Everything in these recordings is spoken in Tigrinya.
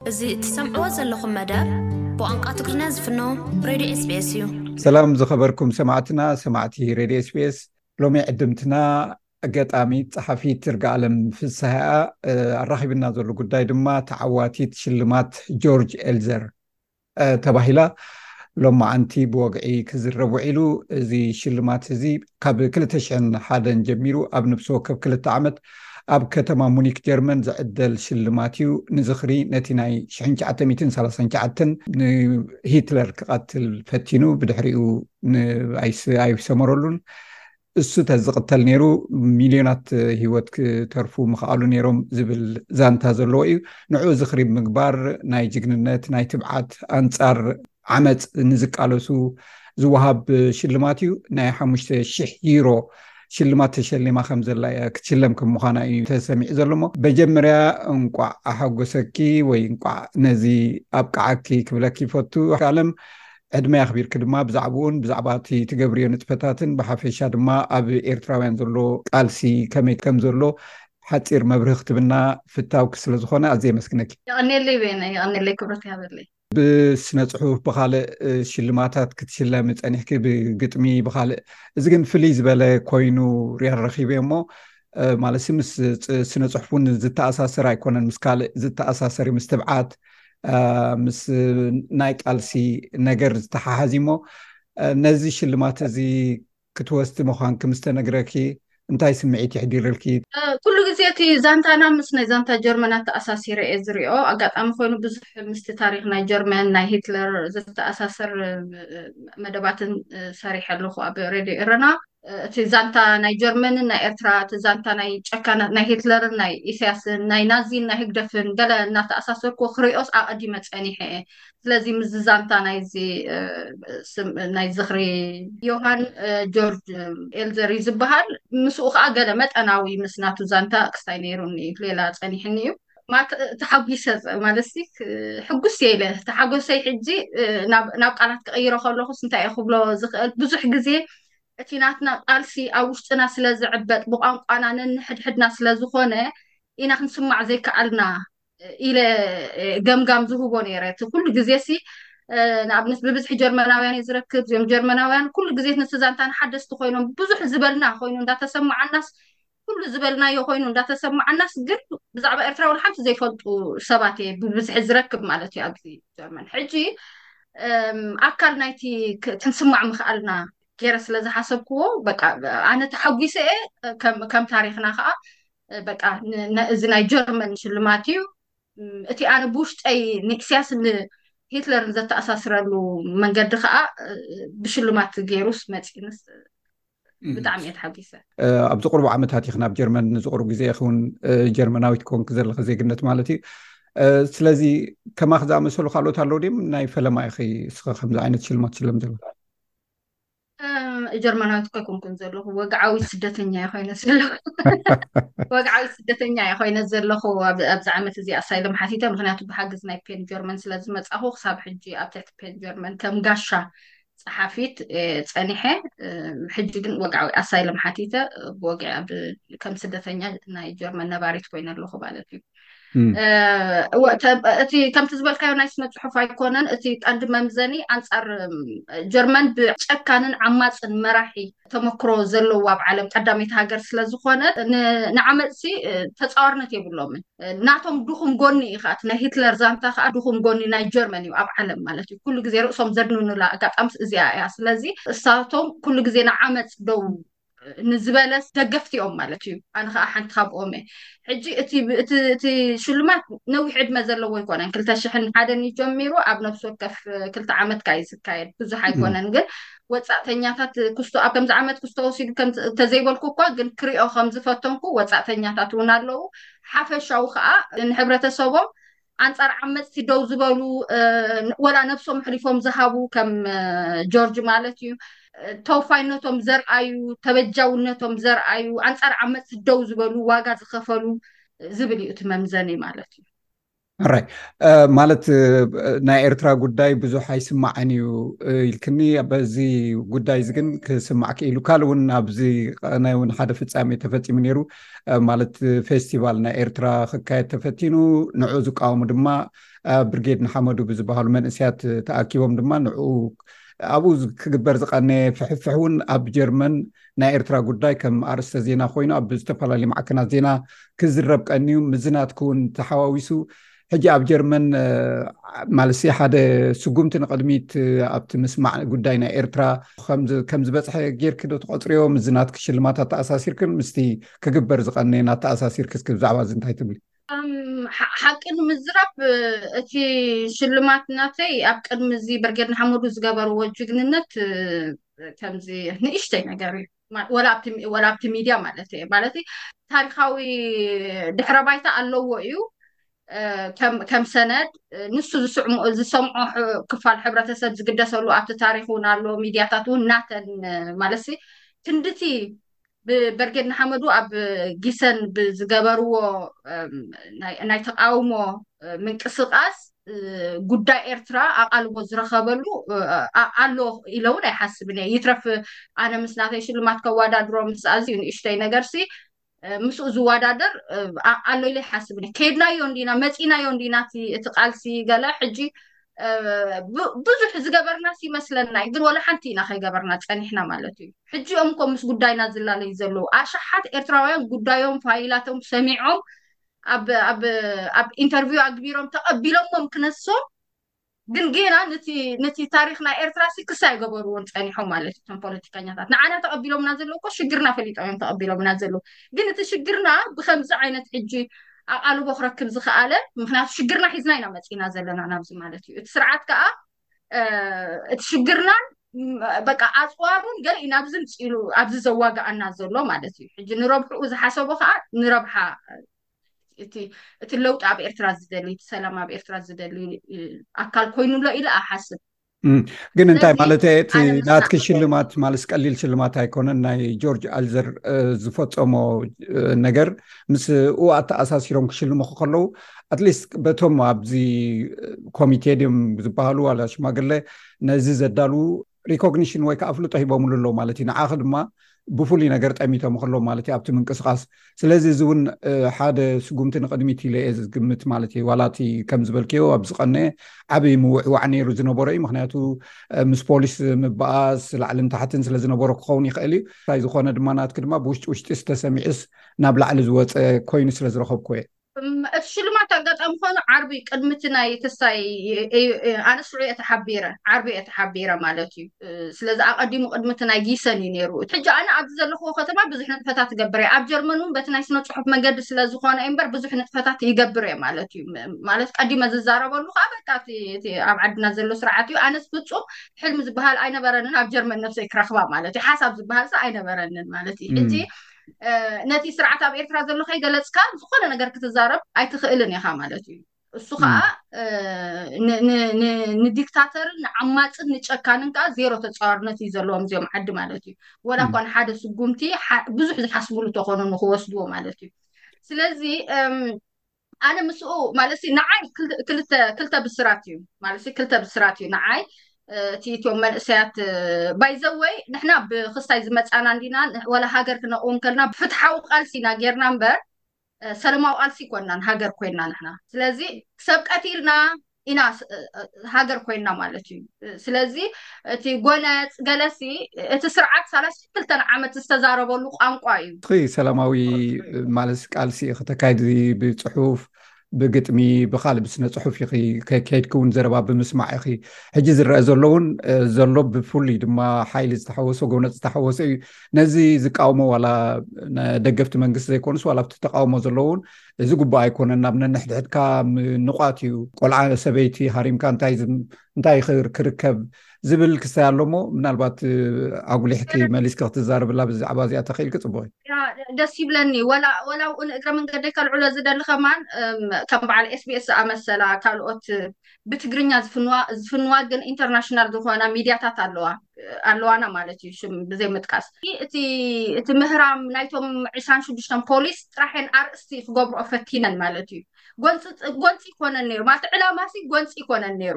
እዚ እትሰምዕዎ ዘለኹም መደብ ብቋንቋ ትግርኛ ዝፍኖ ሬድዮ ኤስቤስ እዩ። ሰላም ዝኸበርኩም ሰማዕትና ሰማዕቲ ሬድዮ ኤስቤስ ሎሚ ዕድምትና ገጣሚት ጸሓፊት ትርጋኣለም ፍስሃያ ኣራኺብና ዘሎ ጉዳይ ድማ ተዓዋቲት ሽልማት ጆርጅ ኤልዘር ተባሂላ ሎማዓንቲ ብወግዒ ክዝረብ ውዒሉ። እዚ ሽልማት እዚ ካብ ክልተ ሽሕን ሓደን ጀሚሩ ኣብ ነብሲ ወከፍ ክልተ ዓመት ኣብ ከተማ ሙኒክ ጀርመን ዝዕደል ሽልማት እዩ። ንዝኽሪ ነቲ ናይ ሽሕን ትሽዓተ ሚእትን ሰላሳን ትሽዓተን ንሂትለር ክቐትል ፈቲኑ ብድሕሪኡ ንኣይሰመረሉን እሱ ተዝቕተል ነይሩ ሚልዮናት ሂወት ክተርፉ ምኽኣሉ ነይሮም ዝብል ዛንታ ዘለዎ እዩ ንዕኡ ዝኽሪ ምግባር ናይ ጅግንነት ናይ ትብዓት ኣንፃር ዓመፅ ንዝቃለሱ ዝወሃብ ሽልማት እዩ ናይ ሓሙሽተ ሽሕ ዩሮ ሽልማት ተሸሊማ ከም ዘላ እያ ክትሽለም ከም ምዃና እዩ ተሰሚዑ ዘሎ ሞ መጀመርያ እንቋዕ ኣሓጎሰኪ ወይ እንቋዕ ነዚ ኣብቃዓኪ ክብለኪ ይፈቱ ኣለም ዕድመይ ኣኽቢርኪ ድማ ብዛዕብኡን ብዛዕባ እቲ ትገብርዮ ንጥፈታትን ብሓፈሻ ድማ ኣብ ኤርትራውያን ዘሎ ቃልሲ ከመይ ከም ዘሎ ሓጺር መብርሂ ክትብና ፍታውኪ ስለ ዝኾነ ኣዝየ የመስግነኪ። የቐንየለይ በየነ፣ የቐንየለይ ክብረት ይሃበለይ። ብስነ ጽሑፍ ብኻልእ ሽልማታት ክትሽለሚ ጸኒሕኪ፣ ብግጥሚ ብኻልእ፣ እዚ ግን ፍልይ ዝበለ ኮይኑ ርያ ረኺበዮ እሞ ማለት ምስ ስነ ፅሑፍ እውን ዝተኣሳሰር ኣይኮነን ምስ ካልእ ዝተኣሳሰር ምስ ትብዓት ምስ ናይ ቃልሲ ነገር ዝተሓሓዝ እሞ ነዚ ሽልማት እዚ ክትወስቲ ምዃንኪ ምስ ተነግረኪ እንታይ ስምዒት የሕዲርልኪ ኩሉ ግዜ እቲ ዛንታና ምስ ናይ ዛንታ ጀርመን ኣተኣሳሲረ እየ ዝሪኦ ኣጋጣሚ ኮይኑ ብዙሕ ምስቲ ታሪክ ናይ ጀርመን ናይ ሂትለር ዝተኣሳሰር መደባትን ሰሪሐ ኣለኹ ኣብ ሬድዮ ኤረና እቲ ዛንታ ናይ ጀርመንን ናይ ኤርትራ እቲ ዛንታ ናይ ጨካናት ናይ ሂትለርን ናይ ኢሰያስን ናይ ናዚን ናይ ህግደፍን ገለ እናተኣሳሰርኩዎ ክሪኦስ ኣቐዲመ ጸኒሐ እየ ስለዚ ምስዚ ዛንታ ናይዚ ናይ ዝኽሪ ዮሃን ጆርጅ ኤልዘር እዩ ዝበሃል ምስኡ ከኣ ገለ መጠናዊ ምስ ናቱ ዛንታ ክስታይ ነይሩኒ ሌላ ጸኒሕኒ እዩ። ተሓጒሰ ማለት ሕጉስ እየ ኢለ ተሓጎሰይ ሕጂ ናብ ቃላት ክቕይሮ ከለኹስ እንታይ እየ ክብሎ ዝኽእል ብዙሕ ግዜ እቲ ናትና ቃልሲ ኣብ ውሽጥና ስለ ዝዕበጥ ብቋንቋና ነንሕድሕድና ስለ ዝኾነ ኢና ክንስማዕ ዘይከኣልና ኢለ ገምጋም ዝህቦ ነይረ እቲ ኩሉ ግዜ ሲ ንኣብነት ብብዝሒ ጀርመናውያን እዩ ዝረክብ እዚኦም ጀርመናውያን ኩሉ ግዜ ነቲ ዛንታ ንሓደስቲ ኮይኖም ብዙሕ ዝበልና ኮይኑ እንዳተሰማዓናስ ኩሉ ዝበልናዮ ኮይኑ እንዳተሰማዓናስ ግን ብዛዕባ ኤርትራ ወላ ሓንቲ ዘይፈልጡ ሰባት እየ ብብዝሒ ዝረክብ ማለት እዩ ኣብዚ ጀርመን ሕጂ ኣካል ናይቲ ክንስማዕ ምኽኣልና ገይረ ስለ ዝሓሰብክዎ በቃ ኣነ ተሓጒሰ እየ ከም ታሪኽና ከዓ በቃ እዚ ናይ ጀርመን ሽልማት እዩ እቲ ኣነ ብውሽጠይ ንእስያስ ንሂትለርን ዘተኣሳስረሉ መንገዲ ከዓ ብሽልማት ገይሩስ መፂንስ ብጣዕሚ እየ ተሓጒሰ ኣብዚ ቅርቡ ዓመታት ኢኽ ናብ ጀርመን ንዝቕርብ ግዜ ኢኽ እውን ጀርመናዊት ኮንክ ዘለኺ ዜግነት ማለት እዩ ስለዚ ከማኽ ዝኣመሰሉ ካልኦት ኣለዉ ድም ናይ ፈለማ ኢኺ እስኸ ከምዚ ዓይነት ሽልማት ሽለም ዘሎ ጀርመናዊት ኮይኮንኩን ዘለኹ ወግዓዊት ስደተኛ እየ ኮይነ ዘለኹ ወግዓዊት ስደተኛ እየ ኮይነ ዘለኹ ኣብዚ ዓመት እዚ ኣሳይሎም ሓቲተ ምክንያቱ ብሓግዝ ናይ ፔን ጀርመን ስለዝመፃኹ ክሳብ ሕጂ ኣብ ትሕቲ ፔን ጀርመን ከም ጋሻ ጸሓፊት ጸኒሐ ሕጂ ግን ወግዓዊ ኣሳይለም ሓቲተ ብወግዒ ኣብ ከም ስደተኛ ናይ ጀርመን ነባሪት ኮይነ ኣለኹ ማለት እዩ እቲ ከምቲ ዝበልካዮ ናይ ስነ ፅሑፍ ኣይኮነን እቲ ቀንዲ መምዘኒ ኣንፃር ጀርመን ብጨካንን ዓማፅን መራሒ ተመክሮ ዘለዎ ኣብ ዓለም ቀዳመይቲ ሃገር ስለዝኾነ ንዓመፅሲ ተፃዋርነት የብሎምን ናቶም ድኹም ጎኒ እዩ ከዓ ናይ ሂትለር ዛንታ ከዓ ድኹም ጎኒ ናይ ጀርመን እዩ ኣብ ዓለም ማለት እዩ ኩሉ ግዜ ርእሶም ዘድንኑላ ኣጋጣምስ እዚኣ እያ ስለዚ እሳቶም ኩሉ ግዜ ንዓመፅ ደው ንዝበለስ ደገፍቲ እዮም ማለት እዩ ኣነ ከዓ ሓንቲ ካብኦም እየ ሕጂ እቲ ሽልማት ነዊሕ ዕድመ ዘለዎ ኣይኮነን ክልተ ሽሕን ሓደን እዩ ጀሚሩ ኣብ ነብሲ ወከፍ ክልተ ዓመት ከዓ እዩ ዝካየድ ብዙሕ ኣይኮነን ግን ወጻእተኛታት ክስቶ ኣብ ከምዚ ዓመት ክስቶ ወሲዱ እንተዘይበልኩ እኳ ግን ክሪኦ ከም ዝፈተንኩ ወጻእተኛታት እውን ኣለዉ ሓፈሻዊ ከዓ ንሕብረተሰቦም ኣንጻር ዓመፅቲ ደው ዝበሉ ወላ ነብሶም ኣሕሊፎም ዝሃቡ ከም ጆርጅ ማለት እዩ ተወፋይነቶም ዘርኣዩ ተበጃውነቶም ዘርኣዩ ኣንጻር ዓመፅቲ ደው ዝበሉ ዋጋ ዝኸፈሉ ዝብል እዩ እቲ መምዘኒ ማለት እዩ ሕራይ ማለት ናይ ኤርትራ ጉዳይ ብዙሕ ኣይስማዕን እዩ ኢልክኒ በዚ ጉዳይ እዚ ግን ክስማዕ ክኢሉ ካልእ እውን ኣብዚ ናይ እውን ሓደ ፍፃሜ ተፈፂሙ ነይሩ ማለት ፌስቲቫል ናይ ኤርትራ ክካየድ ተፈቲኑ ንዑ ዝቃወሙ ድማ ብርጌድ ንሓመዱ ብዝበሃሉ መንእስያት ተኣኪቦም ድማ ንዑ ኣብኡ ክግበር ዝቀነየ ፍሕፍሕ እውን ኣብ ጀርመን ናይ ኤርትራ ጉዳይ ከም ኣርስተ ዜና ኮይኑ ኣብ ዝተፈላለዩ ማዕከናት ዜና ክዝረብ ቀንዩ ምዝናትክ እውን ተሓዋዊሱ ሕጂ ኣብ ጀርመን ማለሲ ሓደ ስጉምቲ ንቅድሚት ኣብቲ ምስማዕ ጉዳይ ናይ ኤርትራ ከም ዝበፅሐ ጌርኪ ዶ ትቆፅርዮ ምዝናት ክሽልማት ኣተኣሳሲርክን ምስቲ ክግበር ዝቀነየን ኣተኣሳሲርኪ እስኪ ብዛዕባ እዚ እንታይ ትብሊ ሓቂ ንምዝራብ እቲ ሽልማት ናተይ ኣብ ቅድሚ እዚ ብርጌድ ንሓመዱ ዝገበርዎ ጅግንነት ከምዚ ንእሽተይ ነገር እዩ ወላ ኣብቲ ሚድያ ማለት እዩ ማለት ታሪካዊ ድሕረ ባይታ ኣለዎ እዩ ከም ሰነድ ንሱ ዝሰምዖ ክፋል ሕብረተሰብ ዝግደሰሉ ኣብቲ ታሪክ እውን ኣሎ ሚድያታት እውን ናተን ማለት ክንድቲ ብበርጌድ ንሓመዱ ኣብ ጊሰን ብዝገበርዎ ናይ ተቃውሞ ምንቅስቃስ ጉዳይ ኤርትራ ኣቓልቦ ዝረኸበሉ ኣሎ ኢለ እውን ኣይሓስብን እየ ይትረፍ ኣነ ምስ ናተይ ሽልማት ከወዳድሮ ምስ ኣዝዩ ንእሽተይ ነገርሲ ምስኡ ዝወዳደር ኣሎ ኢለ ኣይሓስብን እየ ከድናዮ እንዲና መፂናዮ እንዲና እቲ ቃልሲ ገለ ሕጂ ብዙሕ ዝገበርናስ ይመስለና እዩ ግን ወላ ሓንቲ ኢና ከይገበርና ፀኒሕና ማለት እዩ ሕጂ እዮም እኮ ምስ ጉዳይና ዝላለዩ ዘለዉ ኣሽሓት ኤርትራውያን ጉዳዮም ፋይላቶም ሰሚዖም ኣብ ኢንተርቪው ኣግቢሮም ተቐቢሎሞም ክነሶም ግን ጌና ነቲ ታሪክ ናይ ኤርትራ ሲ ክሳ ይገበርዎን ፀኒሖም ማለት እዩ ቶም ፖለቲከኛታት ንዓና ተቐቢሎምና ዘለዉ እኮ ሽግርና ፈሊጦም እዮም ተቐቢሎምና ዘለዉ ግን እቲ ሽግርና ብከምዚ ዓይነት ሕጂ ኣቓልቦ ክረክብ ዝኸኣለ ምኽንያቱ ሽግርና ሒዝና ኢና መጺእና ዘለና ናብዚ ማለት እዩ እቲ ስርዓት ከኣ እቲ ሽግርናን በቃ ኣፅዋሩን ገለ ኢና ኣብዚ ምፅኢሉ ኣብዚ ዘዋግኣና ዘሎ ማለት እዩ ሕጂ ንረብሕኡ ዝሓሰቦ ከዓ ንረብሓ እቲ ለውጢ ኣብ ኤርትራ ዝደሊ እቲ ሰላም ኣብ ኤርትራ ዝደሊ ኣካል ኮይኑሎ ኢለ ኣሓስብ ግን እንታይ ማለት እቲ ናትኪ ሽልማት ማለት ቀሊል ሽልማት ኣይኮነን ናይ ጆርጅ ኣልዘር ዝፈፀሞ ነገር ምስኡ ኣተኣሳሲሮም ክሽልሙ ከለዉ ኣትሊስት በቶም ኣብዚ ኮሚቴ ድም ዝበሃሉ ዋላ ሽማግለ ነዚ ዘዳልዉ ሪኮግኒሽን ወይ ከዓ ኣፍልጦ ሂቦምሉ ኣሎ ማለት እዩ ንዓኺ ድማ ብፍሉይ ነገር ጠሚቶም ከለዉ ማለት እዩ ኣብቲ ምንቅስቃስ ስለዚ እዚ እውን ሓደ ስጉምቲ ንቅድሚት ኢለ እየ ዝግምት ማለት እዩ ዋላ እቲ ከም ዝበልክዮ ኣብ ዝቀነ ዓብዪ ምውዕዋዕ ነይሩ ዝነበሮ እዩ ምክንያቱ ምስ ፖሊስ ምበኣስ ላዕልን ታሕትን ስለ ዝነበሮ ክኸውን ይኽእል እዩ እንታይ ዝኾነ ድማ ናትኪ ድማ ብውሽጢ ውሽጢ ዝተሰሚዑስ ናብ ላዕሊ ዝወፀ ኮይኑ ስለ ዝረኸብኩ እየ እቲ ሽልማት ኣጋጣሚ ኮይኑ ዓርቢ ቅድሚ እቲ ናይ ተስታይ ኣነ ስዑ እየ ተሓቢረ ዓርቢ እየ ተሓቢረ ማለት እዩ ስለዚ ኣቐዲሙ ቅድሚ እቲ ናይ ጊሰን እዩ ነይሩ ሕጂ ኣነ ኣብዚ ዘለኽዎ ከተማ ብዙሕ ንጥፈታት ይገብር እየ ኣብ ጀርመን እውን በቲ ናይ ስነ ፅሑፍ መንገዲ ስለ ዝኾነ እዩ እምበር ብዙሕ ንጥፈታት ይገብር እየ ማለት እዩ ማለት ቀዲመ ዝዛረበሉ ከዓ በቃ እቲ ኣብ ዓድና ዘሎ ስርዓት እዩ ኣነስ ፍፁም ሕልሚ ዝበሃል ኣይነበረንን ኣብ ጀርመን ነብሰይ ክረኽባ ማለት እዩ ሓሳብ ዝበሃል ሰ ኣይነበረንን ማለት እዩ ሕጂ ነቲ ስርዓት ኣብ ኤርትራ ዘሎ ከይገለጽካ ዝኾነ ነገር ክትዛረብ ኣይትኽእልን ኢኻ ማለት እዩ። እሱ ከዓ ንዲክታተርን ንዓማፅን ንጨካንን ከዓ ዜሮ ተፃዋርነት እዩ ዘለዎም እዚኦም ዓዲ ማለት እዩ ወላ እኳ ንሓደ ስጉምቲ ብዙሕ ዝሓስብሉ ተኾኑ ንክወስድዎ ማለት እዩ ስለዚ ኣነ ምስኡ ማለት ንዓይ ክልተ ብስራት እዩ ማለት ክልተ ብስራት እዩ ንዓይ እቲ እትዮም መንእሰያት ባይዘወይ ንሕና ብክስታይ ዝመፃና እንዲና ወላ ሃገር ክነቕውም ከልና ብፍትሓዊ ቃልሲ ኢና ጌርና እምበር ሰለማዊ ቃልሲ ኮናን ሃገር ኮይና ንሕና ስለዚ ሰብ ቀቲልና ኢና ሃገር ኮይና ማለት እዩ ስለዚ እቲ ጎነፅ ገለሲ እቲ ስርዓት ሳላስ ክልተን ዓመት ዝተዛረበሉ ቋንቋ እዩ እቲ ሰላማዊ ማለት ቃልሲ ክተካይድ ብፅሑፍ ብግጥሚ ብካልእ ብስነ ፅሑፍ ኢኺ ከይድኪ እውን ዘረባ ብምስማዕ ኢኺ ሕጂ ዝረአ ዘሎ እውን ዘሎ ብፍሉይ ድማ ሓይሊ ዝተሓወሶ ጎነፅ ዝተሓወሶ እዩ ነዚ ዝቃወሞ ዋላ ደገፍቲ መንግስቲ ዘይኮኑስ ዋላ ኣብቲ ተቃውሞ ዘለውን እዚ ጉባእ ኣይኮነን ናብ ነንሕድሕድካ ምንቋት እዩ ቆልዓ ሰበይቲ ሃሪምካ እንታይ ክርከብ ዝብል ክስታይ ኣሎ ሞ ምናልባት ኣጉሊሕኪ መሊስኪ ክትዛርብላ ብዛዕባ እዚኣ ተኽኢልኪ ፅቡቅ እዩ ደስ ይብለኒ ወላ ውን እግረ መንገደይ ከልዕሎ ዝደሊ ከማን ከም በዓል ኤስቢኤስ ዝኣመሰላ ካልኦት ብትግርኛ ዝፍንዋ ዝፍንዋ ግን ኢንተርናሽናል ዝኾና ሚድያታት ኣለዋ ኣለዋና ማለት እዩ ሽም ብዘይ ምጥቃስ እቲ እቲ ምህራም ናይቶም ዕስራን ሽዱሽተን ፖሊስ ጥራሕን ኣርእስቲ ክገብርኦ ፈቲነን ማለት እዩ ጎንፂ ጎንፂ ይኮነን ነይሩ ማለት ዕላማ ሲ ጎንፂ ይኮነን ነይሩ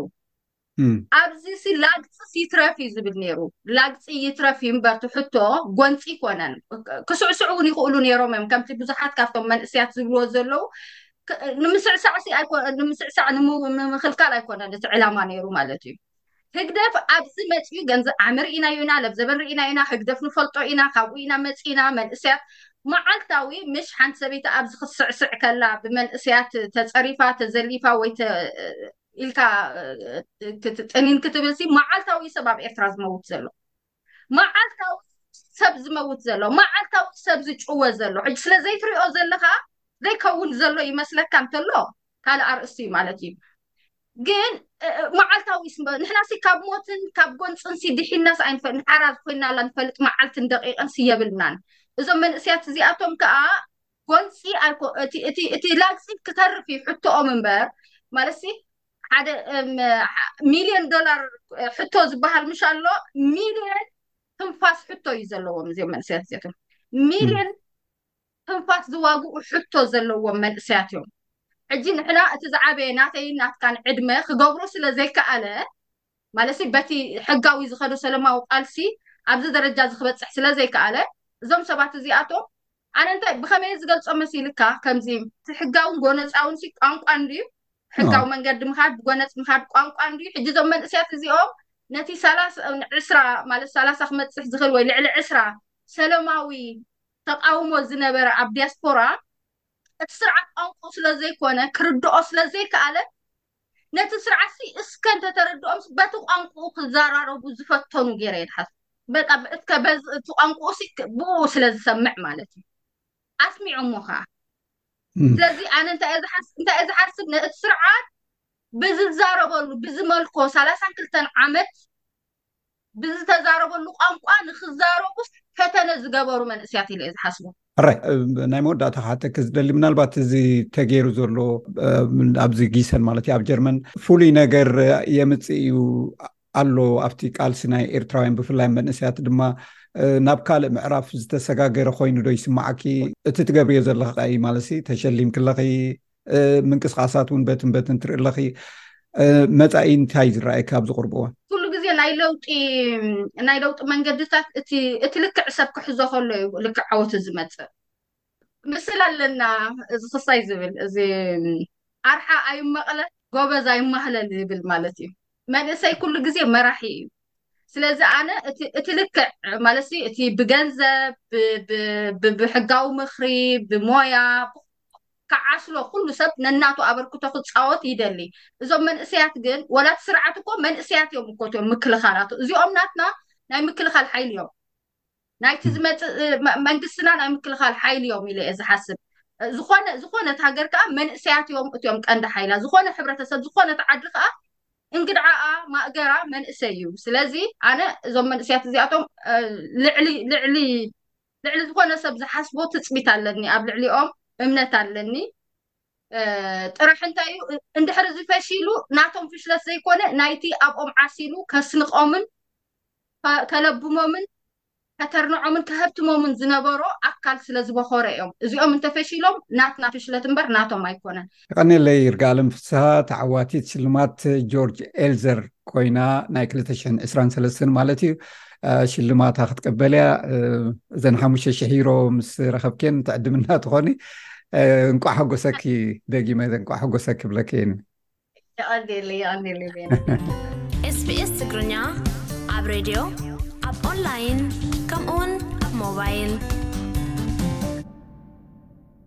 ኣብዚ ሲ ላግፅስ ይትረፍ እዩ ዝብል ነይሩ ላግፂ ይትረፍ እዩ እምበር ትሕቶ ጎንፂ ይኮነን ክስዕስዑ እውን ይኽእሉ ነይሮም እዮም ከምቲ ብዙሓት ካብቶም መንእስያት ዝብልዎ ዘለዉ ንምስዕሳዕ ንምስዕሳዕ ንምክልካል ኣይኮነን እቲ ዕላማ ነይሩ ማለት እዩ ህግደፍ ኣብዚ መፅኡ ገንዘብ ዓሚ ርኢናዮ ኢና ለብዘበን ርኢናዮ ኢና ህግደፍ ንፈልጦ ኢና ካብኡ ኢና መፂና መንእሰያት መዓልታዊ ምሽ ሓንቲ ሰበይቲ ኣብዚ ክትስዕስዕ ከላ ብመንእሰያት ተፀሪፋ ተዘሊፋ ወይ ኢልካ ጥኒን ክትብልሲ መዓልታዊ ሰብ ኣብ ኤርትራ ዝመውት ዘሎ መዓልታዊ ሰብ ዝመውት ዘሎ መዓልታዊ ሰብ ዝጭወ ዘሎ ሕጂ ስለ ዘይትሪኦ ዘለኻ ዘይከውን ዘሎ ይመስለካ እንተሎ ካልእ ኣርእስቲ እዩ ማለት እዩ ግን መዓልታዊ ንሕና ሲ ካብ ሞትን ካብ ጎንፅን ሲ ድሒናስ ኣይንፈልጥ ሓራ ኮይናላ ንፈልጥ መዓልትን ደቂቕን ሲ የብልናን እዞም መንእስያት እዚኣቶም ከዓ ጎንፂ ኣይኮ እቲ እቲ እቲ ላግፂ ክተርፍ እዩ ሕቶኦም እምበር ማለት ሲ ሓደ እም፣ ዓ- ሚልዮን ዶላር እ፣ ሕቶ ዝበሃል ምሽ ኣሎ ሚልዮን ትንፋስ ሕቶ እዩ ዘለዎም እዚኦም መንእሰያት እዚኣቶም ሚልዮን ትንፋስ ዝዋግኡ ሕቶ ዘለዎም መንእሰያት እዮም ሕጂ ንሕና እቲ ዝዓበየ ናተይን ናትካን ዕድመ ክገብሮ ስለ ዘይከኣለ ማለትሲ በቲ ሕጋዊ ዝኸዶ ሰለማዊ ቃልሲ ኣብዚ ደረጃ እዚ ክበጽሕ ስለ ዘይከኣለ እዞም ሰባት እዚኣቶም ኣነ እንታይ ብኸመይ እየ ዝገልጾም መሲልካ ከምዚ እቲ ሕጋውን ጎነጻውን ሲ ቋንቋ እንድዩ ሕጋዊ አዎ መንገዲ ምኻድ ብጎነጽ ምኻድ ቋንቋ እንድዩ ሕጂ እዞም መንእሰያት እዚኦም ነቲ ሰላሳ ዕስራ ማለት ሰላሳ ክመጽሕ ዝኽእል ወይ ልዕሊ ዕስራ ሰለማዊ ተቃውሞ ዝነበረ ኣብ ዲያስፖራ እቲ ስርዓት ቋንቋኡ ስለ ዘይኮነ ክርድኦ ስለ ዘይከኣለ ነቲ ስርዓትሲ እስከ እንተተረድኦምስ በቲ ቋንቁኡ ክዘራረቡ ዝፈተኑ ገይረ እየ ዝሓስብ በቃ እስከ በዚ እቲ ቋንቁኡሲ ብኡ ስለ ዝሰምዕ ማለት እዩ ኣስሚዖሞ ከዓ ስለዚ ኣነ እንታይ እየ ዝሓስብ ነቲ ስርዓት ብዝዛረበሉ ብዝመልኮ ሰላሳን ክልተን ዓመት ብዝተዛረበሉ ቋንቋ ንክዛረቡስ ፈተነ ዝገበሩ መንእስያት ኢለ እየ ዝሓስቦ። ሕራይ ናይ መወዳእታ ክሓተኪ ዝደሊ ምናልባት እዚ ተገይሩ ዘሎ ኣብዚ ጊሰን ማለት እዩ ኣብ ጀርመን ፍሉይ ነገር የምፅእ እዩ ኣሎ ኣብቲ ቃልሲ ናይ ኤርትራውያን ብፍላይ መንእስያት ድማ ናብ ካልእ ምዕራፍ ዝተሰጋገረ ኮይኑ ዶ ይስማዓኪ እቲ ትገብርዮ ዘለኺ ማለት ተሸሊም ክለኺ ምንቅስቃሳት እውን በትን በትን ትርኢ ኣለኺ መፃኢ እንታይ ዝረኣየካ ኣብዚ ቅርብዎ ኩሉ ግዜ ናይ ለውጢ ናይ ለውጢ መንገድታት እቲ ልክዕ ሰብ ክሕዞ ከሎ እዩ ልክዕ ዓወት ዝመፅእ ምስል ኣለና እዚ ክሳይ ዝብል እዚ ኣርሓ ኣይመቐለ ጎበዝ ኣይማህለል ይብል ማለት እዩ መንእሰይ ኩሉ ግዜ መራሒ እዩ ስለዚ ኣነ እቲ ልክዕ ማለት እቲ ብገንዘብ ብሕጋዊ ምክሪ ብሞያ ክዓስሎ ኩሉ ሰብ ነናቱ ኣበርክቶ ክጻወት ይደሊ እዞም መንእሰያት ግን ወላ እቲ ስርዓት እኮ መንእሰያት እዮም እኮ እቶም ምክልኻል ኣቶ እዚኦም ናትና ናይ ምክልኻል ሓይሊ እዮም ናይቲ ዝመጽእ መንግስትና ናይ ምክልኻል ሓይሊ እዮም ኢለ እየ ዝሓስብ ዝኾነ ዝኾነት ሃገር ከዓ መንእሰያት እዮም እትዮም ቀንዲ ሓይላ ዝኾነ ሕብረተሰብ ዝኾነት ዓዲ ከዓ እንግድዓኣ ማእገራ መንእሰይ እዩ ስለዚ ኣነ እዞም መንእሰያት እዚኣቶም ልዕሊ ልዕሊ ልዕሊ ዝኾነ ሰብ ዝሓስቦ ትጽቢት ኣለኒ ኣብ ልዕሊኦም እምነት ኣለኒ ጥራሕ እንታይ እዩ እንድሕር እዚ ፈሺሉ ናቶም ፍሽለት ዘይኮነ ናይቲ ኣብኦም ዓሲሉ ከስንቆምን ከለብሞምን ከተርንዖምን ከሀብትሞምን ዝነበሮ ኣካል ስለ ዝበኾረ እዮም እዚኦም እንተፈሺሎም ናትና ፍሽለት እምበር ናቶም ኣይኮነን የቀኔለይ ይርጋኣለም ፍስሃ ተዓዋቲት ሽልማት ጆርጅ ኤልዘር ኮይና ናይ 223 ማለት እዩ ሽልማታ ክትቀበል እያ እዘን ሓሙሽተ ሽሕ ዩሮ ምስ ረኸብኬን ትዕድምና ትኾኒ እንቋ ሓጎሰኪ ደጊመ እንቋ ሓጎሰኪ ብለኪ እየን ስቢኤስ ትግርኛ ኣብ ሬድዮ ኣብ ኦንላይን ከምኡውን ኣብ ሞባይል